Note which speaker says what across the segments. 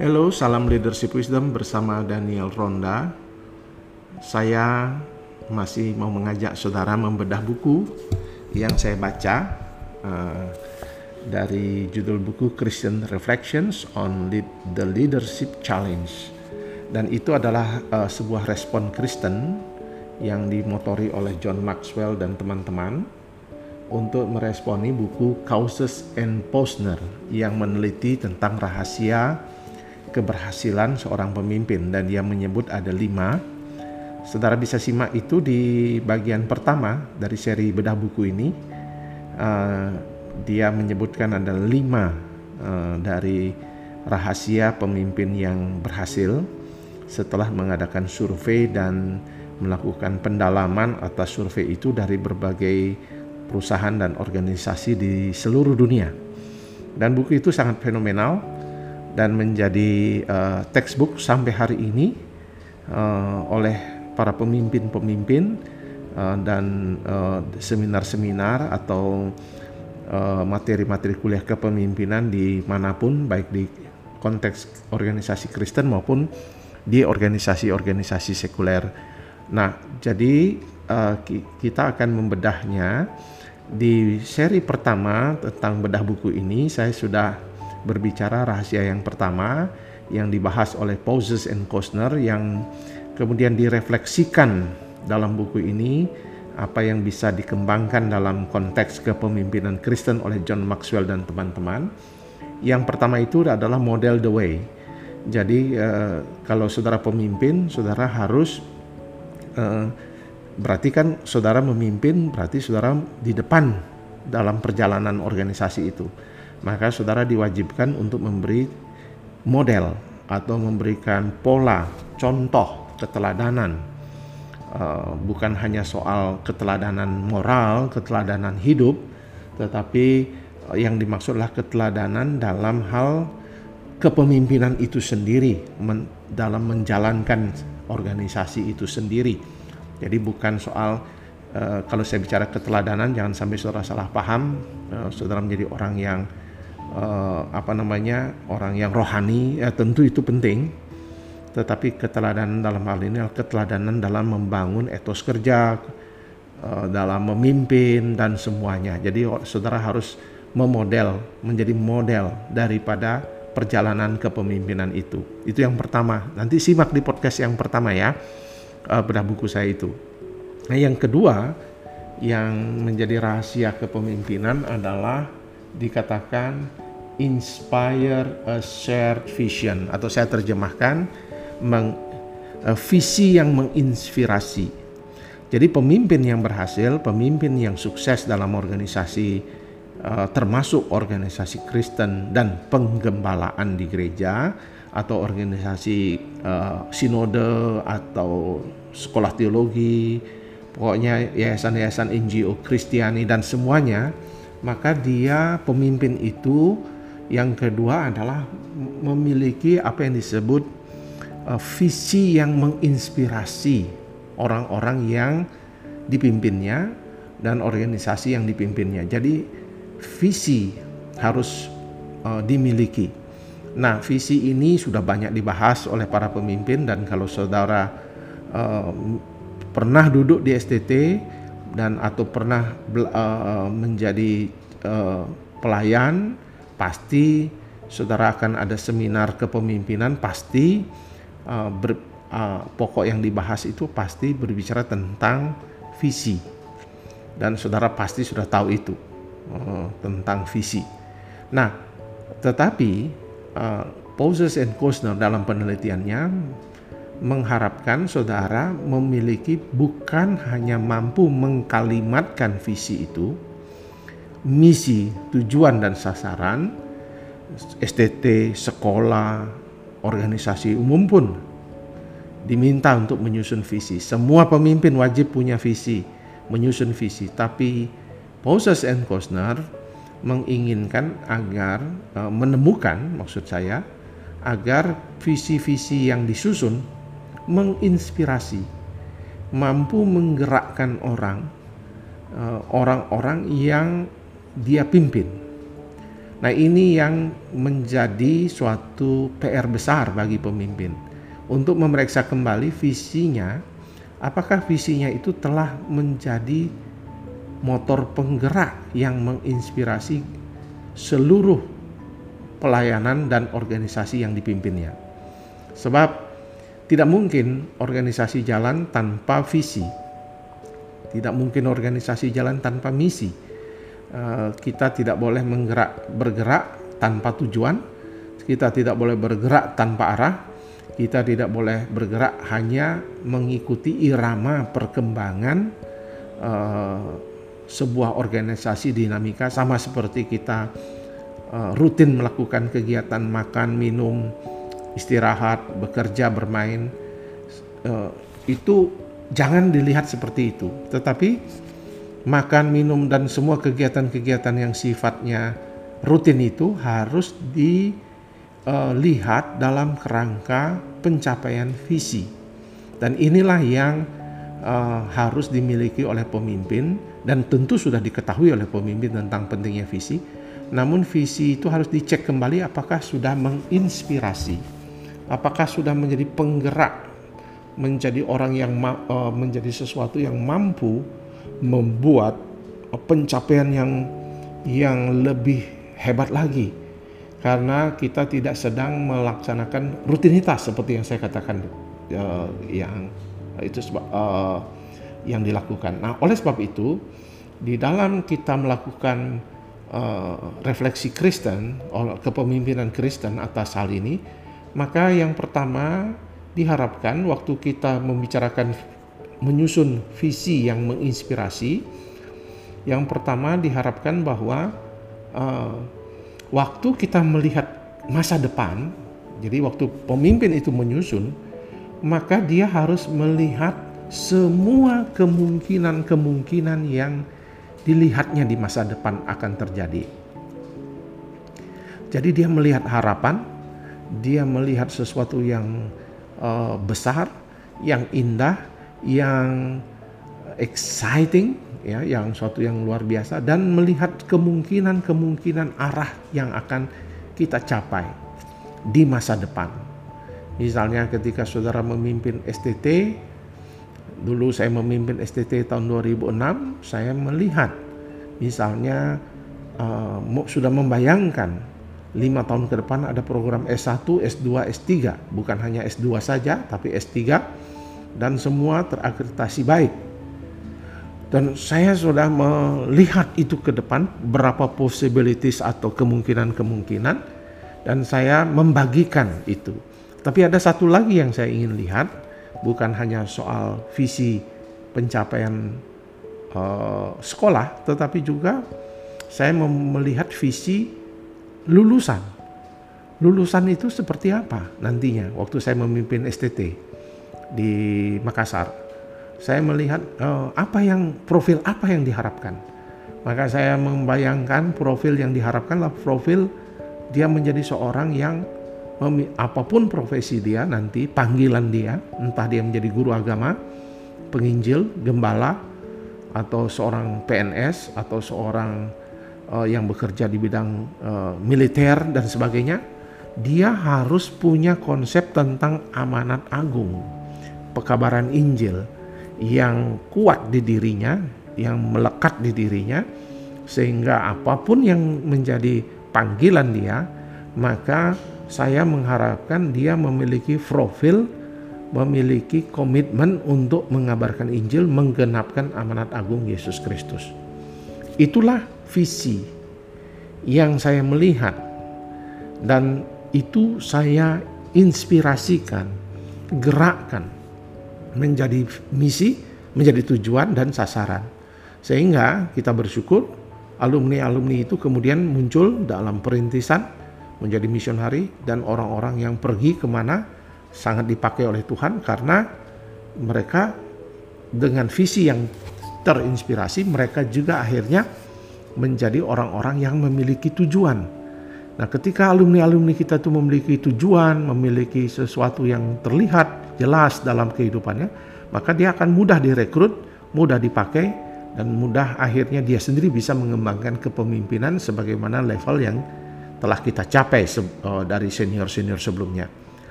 Speaker 1: Halo, salam leadership wisdom bersama Daniel Ronda. Saya masih mau mengajak saudara membedah buku yang saya baca uh, dari judul buku Christian Reflections on the Leadership Challenge. Dan itu adalah uh, sebuah respon Kristen yang dimotori oleh John Maxwell dan teman-teman untuk meresponi buku Causes and Posner yang meneliti tentang rahasia keberhasilan seorang pemimpin dan dia menyebut ada lima. Saudara bisa simak itu di bagian pertama dari seri bedah buku ini. Uh, dia menyebutkan ada lima uh, dari rahasia pemimpin yang berhasil setelah mengadakan survei dan melakukan pendalaman atas survei itu dari berbagai perusahaan dan organisasi di seluruh dunia. Dan buku itu sangat fenomenal dan menjadi uh, textbook sampai hari ini uh, oleh para pemimpin-pemimpin uh, dan seminar-seminar atau materi-materi kuliah kepemimpinan di mana pun baik di konteks organisasi Kristen maupun di organisasi-organisasi sekuler. Nah, jadi uh, kita akan membedahnya di seri pertama tentang bedah buku ini. Saya sudah berbicara rahasia yang pertama yang dibahas oleh Pauses and Kostner yang kemudian direfleksikan dalam buku ini apa yang bisa dikembangkan dalam konteks kepemimpinan Kristen oleh John Maxwell dan teman-teman. Yang pertama itu adalah model the way. Jadi uh, kalau saudara pemimpin, saudara harus uh, berarti kan saudara memimpin, berarti saudara di depan dalam perjalanan organisasi itu maka saudara diwajibkan untuk memberi model atau memberikan pola, contoh, keteladanan. Uh, bukan hanya soal keteladanan moral, keteladanan hidup, tetapi yang dimaksudlah keteladanan dalam hal kepemimpinan itu sendiri, dalam menjalankan organisasi itu sendiri. Jadi bukan soal uh, kalau saya bicara keteladanan, jangan sampai saudara salah paham, saudara menjadi orang yang uh, apa namanya orang yang rohani ya tentu itu penting. Tetapi keteladanan dalam hal ini adalah keteladanan dalam membangun etos kerja uh, dalam memimpin dan semuanya. Jadi saudara harus memodel menjadi model daripada perjalanan kepemimpinan itu. Itu yang pertama. Nanti simak di podcast yang pertama ya uh, bedah buku saya itu. Nah yang kedua yang menjadi rahasia kepemimpinan adalah dikatakan inspire a shared vision atau saya terjemahkan meng, uh, visi yang menginspirasi. Jadi pemimpin yang berhasil, pemimpin yang sukses dalam organisasi uh, termasuk organisasi Kristen dan penggembalaan di gereja atau organisasi uh, sinode atau sekolah teologi, pokoknya yayasan-yayasan NGO Kristiani dan semuanya maka dia pemimpin itu yang kedua adalah memiliki apa yang disebut uh, visi yang menginspirasi orang-orang yang dipimpinnya dan organisasi yang dipimpinnya. Jadi visi harus uh, dimiliki. Nah, visi ini sudah banyak dibahas oleh para pemimpin dan kalau saudara uh, pernah duduk di STT dan atau pernah uh, menjadi uh, pelayan pasti saudara akan ada seminar kepemimpinan pasti uh, ber, uh, pokok yang dibahas itu pasti berbicara tentang visi dan saudara pasti sudah tahu itu uh, tentang visi. Nah, tetapi uh, Poses and Kosner dalam penelitiannya mengharapkan saudara memiliki bukan hanya mampu mengkalimatkan visi itu, misi, tujuan dan sasaran, STT, sekolah, organisasi umum pun diminta untuk menyusun visi. Semua pemimpin wajib punya visi, menyusun visi. Tapi Poses and Kosner menginginkan agar uh, menemukan, maksud saya, agar visi-visi yang disusun menginspirasi, mampu menggerakkan orang, eh, orang-orang yang dia pimpin. Nah, ini yang menjadi suatu PR besar bagi pemimpin untuk memeriksa kembali visinya, apakah visinya itu telah menjadi motor penggerak yang menginspirasi seluruh pelayanan dan organisasi yang dipimpinnya. Sebab tidak mungkin organisasi jalan tanpa visi. Tidak mungkin organisasi jalan tanpa misi Eh, kita tidak boleh menggerak bergerak tanpa tujuan, kita tidak boleh bergerak tanpa arah, kita tidak boleh bergerak hanya mengikuti irama perkembangan uh, sebuah organisasi dinamika sama seperti kita uh, rutin melakukan kegiatan makan, minum, istirahat, bekerja, bermain. Uh, itu jangan dilihat seperti itu, tetapi makan, minum, dan semua kegiatan-kegiatan yang sifatnya rutin itu harus dilihat dalam kerangka pencapaian visi. Dan inilah yang uh, harus dimiliki oleh pemimpin dan tentu sudah diketahui oleh pemimpin tentang pentingnya visi. Namun visi itu harus dicek kembali apakah sudah menginspirasi, apakah sudah menjadi penggerak, menjadi orang yang uh, menjadi sesuatu yang mampu membuat pencapaian yang yang lebih hebat lagi karena kita tidak sedang melaksanakan rutinitas seperti yang saya katakan uh, yang itu uh, yang dilakukan. Nah, oleh sebab itu di dalam kita melakukan uh, refleksi Kristen kepemimpinan Kristen atas hal ini, maka yang pertama diharapkan waktu kita membicarakan menyusun visi yang menginspirasi. Yang pertama diharapkan bahwa uh, waktu kita melihat masa depan, jadi waktu pemimpin itu menyusun, maka dia harus melihat semua kemungkinan-kemungkinan yang dilihatnya di masa depan akan terjadi. Jadi dia melihat harapan, dia melihat sesuatu yang uh, besar, yang indah, yang exciting ya yang suatu yang luar biasa dan melihat kemungkinan-kemungkinan arah yang akan kita capai di masa depan. Misalnya ketika saudara memimpin STT dulu saya memimpin STT tahun 2006 saya melihat misalnya uh, sudah membayangkan lima tahun ke depan ada program S1, S2, S3 bukan hanya S2 saja tapi S3 dan semua terakreditasi baik. Dan saya sudah melihat itu ke depan berapa possibilities atau kemungkinan-kemungkinan dan saya membagikan itu. Tapi ada satu lagi yang saya ingin lihat, bukan hanya soal visi pencapaian uh, sekolah, tetapi juga saya melihat visi lulusan. Lulusan itu seperti apa nantinya waktu saya memimpin STT di Makassar, saya melihat uh, apa yang profil apa yang diharapkan. Maka saya membayangkan profil yang diharapkanlah profil dia menjadi seorang yang apa pun profesi dia nanti panggilan dia, entah dia menjadi guru agama, penginjil, gembala, atau seorang PNS atau seorang uh, yang bekerja di bidang uh, militer dan sebagainya, dia harus punya konsep tentang amanat agung pekabaran Injil yang kuat di dirinya, yang melekat di dirinya, sehingga apa pun yang menjadi panggilan dia, maka saya mengharapkan dia memiliki profil, memiliki komitmen untuk mengabarkan Injil, menggenapkan amanat agung Yesus Kristus. Itulah visi yang saya melihat, dan itu saya inspirasikan, gerakkan menjadi misi, menjadi tujuan dan sasaran. Sehingga kita bersyukur alumni-alumni itu kemudian muncul dalam perintisan menjadi misionari dan orang-orang yang pergi ke mana sangat dipakai oleh Tuhan karena mereka dengan visi yang terinspirasi mereka juga akhirnya menjadi orang-orang yang memiliki tujuan. Nah, ketika alumni-alumni kita itu memiliki tujuan, memiliki sesuatu yang terlihat jelas dalam kehidupannya, maka dia akan mudah direkrut, mudah dipakai, dan mudah akhirnya dia sendiri bisa mengembangkan kepemimpinan sebagaimana level yang telah kita capai uh, dari senior-senior sebelumnya.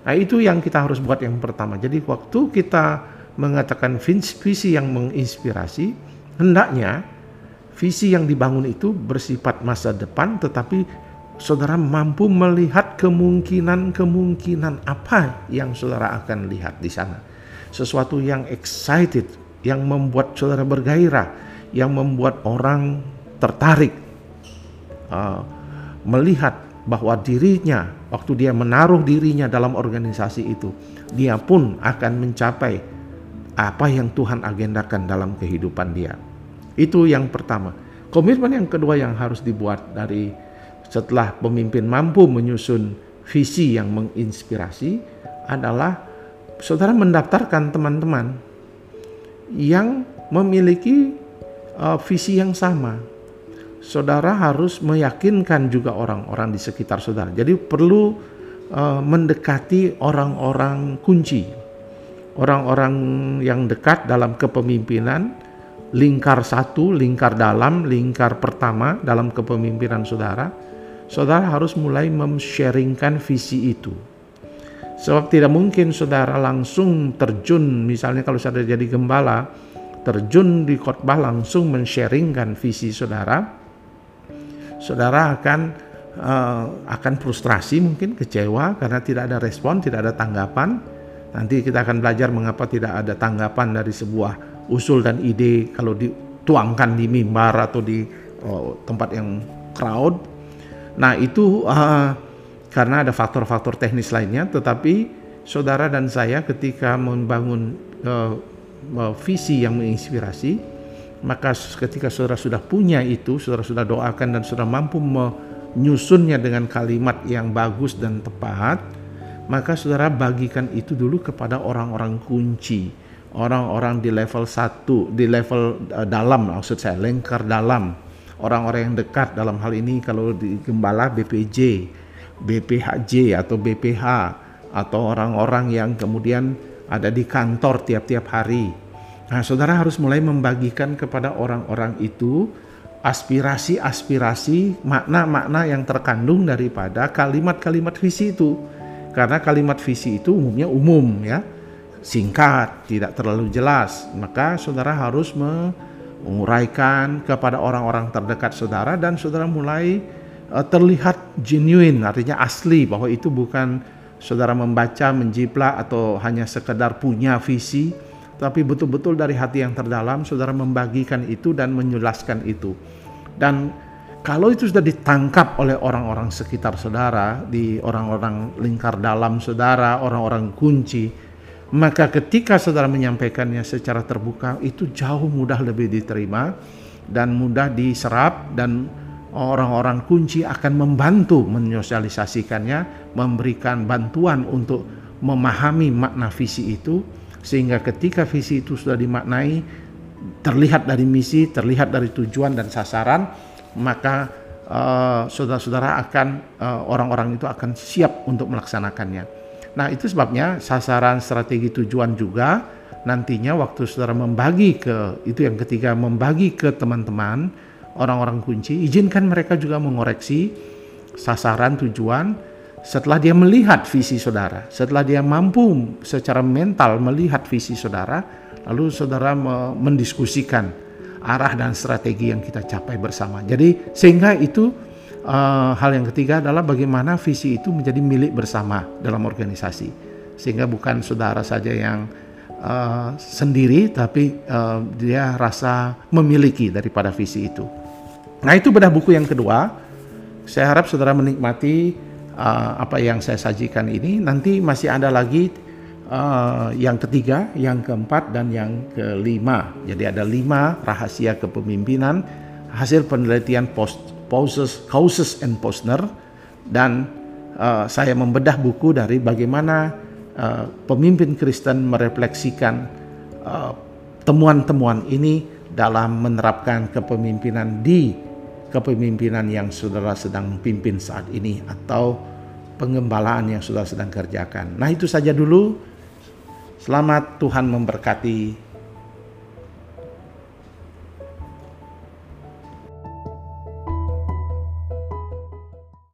Speaker 1: Nah, itu yang kita harus buat yang pertama. Jadi waktu kita mengatakan visi yang menginspirasi, hendaknya visi yang dibangun itu bersifat masa depan tetapi saudara mampu melihat kemungkinan-kemungkinan apa yang saudara akan lihat di sana. Sesuatu yang excited, yang membuat saudara bergairah, yang membuat orang tertarik uh, melihat bahwa dirinya waktu dia menaruh dirinya dalam organisasi itu, dia pun akan mencapai apa yang Tuhan agendakan dalam kehidupan dia. Itu yang pertama. Komitmen yang kedua yang harus dibuat dari setelah pemimpin mampu menyusun visi yang menginspirasi adalah saudara mendaftarkan teman-teman yang memiliki uh, visi yang sama saudara harus meyakinkan juga orang-orang di sekitar saudara. Jadi perlu uh, mendekati orang-orang kunci, orang-orang yang dekat dalam kepemimpinan, lingkar satu, lingkar dalam, lingkar pertama dalam kepemimpinan saudara. Saudara harus mulai mensharingkan visi itu. Sebab tidak mungkin saudara langsung terjun, misalnya kalau saudara jadi gembala, terjun di khotbah langsung mensharingkan visi saudara, saudara akan uh, akan frustrasi mungkin kecewa karena tidak ada respon, tidak ada tanggapan. Nanti kita akan belajar mengapa tidak ada tanggapan dari sebuah usul dan ide kalau dituangkan di mimbar atau di uh, tempat yang crowd. Nah, itu uh, karena ada faktor-faktor teknis lainnya, tetapi saudara dan saya ketika membangun uh, visi yang menginspirasi, maka ketika saudara sudah punya itu, saudara sudah doakan dan saudara mampu menyusunnya dengan kalimat yang bagus dan tepat, maka saudara bagikan itu dulu kepada orang-orang kunci, orang-orang di level satu, di level uh, dalam maksud saya, lingkar dalam, orang-orang yang dekat dalam hal ini kalau di gembala BPJ, BPHJ atau BPH atau orang-orang yang kemudian ada di kantor tiap-tiap hari Nah, saudara harus mulai membagikan kepada orang-orang itu aspirasi-aspirasi, makna-makna yang terkandung daripada kalimat-kalimat visi itu. Karena kalimat visi itu umumnya umum ya, singkat, tidak terlalu jelas. Maka saudara harus menguraikan kepada orang-orang terdekat saudara dan saudara mulai uh, terlihat genuine, artinya asli bahwa itu bukan saudara membaca, menjiplak atau hanya sekedar punya visi, tapi betul-betul dari hati yang terdalam saudara membagikan itu dan menjelaskan itu. Dan kalau itu sudah ditangkap oleh orang-orang sekitar saudara, di orang-orang lingkar dalam saudara, orang-orang kunci, maka ketika saudara menyampaikannya secara terbuka itu jauh mudah lebih diterima dan mudah diserap dan orang-orang kunci akan membantu menyosialisasikannya, memberikan bantuan untuk memahami makna visi itu sehingga ketika visi itu sudah dimaknai terlihat dari misi, terlihat dari tujuan dan sasaran, maka uh, saudara-saudara akan uh, orang-orang itu akan siap untuk melaksanakannya. Nah, itu sebabnya sasaran strategi tujuan juga nantinya waktu saudara membagi ke itu yang ketiga membagi ke teman-teman orang-orang kunci, izinkan mereka juga mengoreksi sasaran tujuan setelah dia melihat visi saudara, setelah dia mampu secara mental melihat visi saudara, lalu saudara mendiskusikan arah dan strategi yang kita capai bersama. Jadi sehingga itu uh, hal yang ketiga adalah bagaimana visi itu menjadi milik bersama dalam organisasi. Sehingga bukan saudara saja yang uh, sendiri tapi uh, dia rasa memiliki daripada visi itu. Nah, itu bedah buku yang kedua. Saya harap saudara menikmati uh, apa yang saya sajikan ini. Nanti masih ada lagi uh, yang ketiga, yang keempat, dan yang kelima. Jadi ada lima rahasia kepemimpinan hasil penelitian post, Pauses, Causes and Posner dan uh, saya membedah buku dari bagaimana uh, pemimpin Kristen merefleksikan temuan-temuan uh, ini dalam menerapkan kepemimpinan di kepemimpinan yang saudara sedang pimpin saat ini atau pengembalaan yang saudara sedang kerjakan. Nah, itu saja dulu. Selamat Tuhan memberkati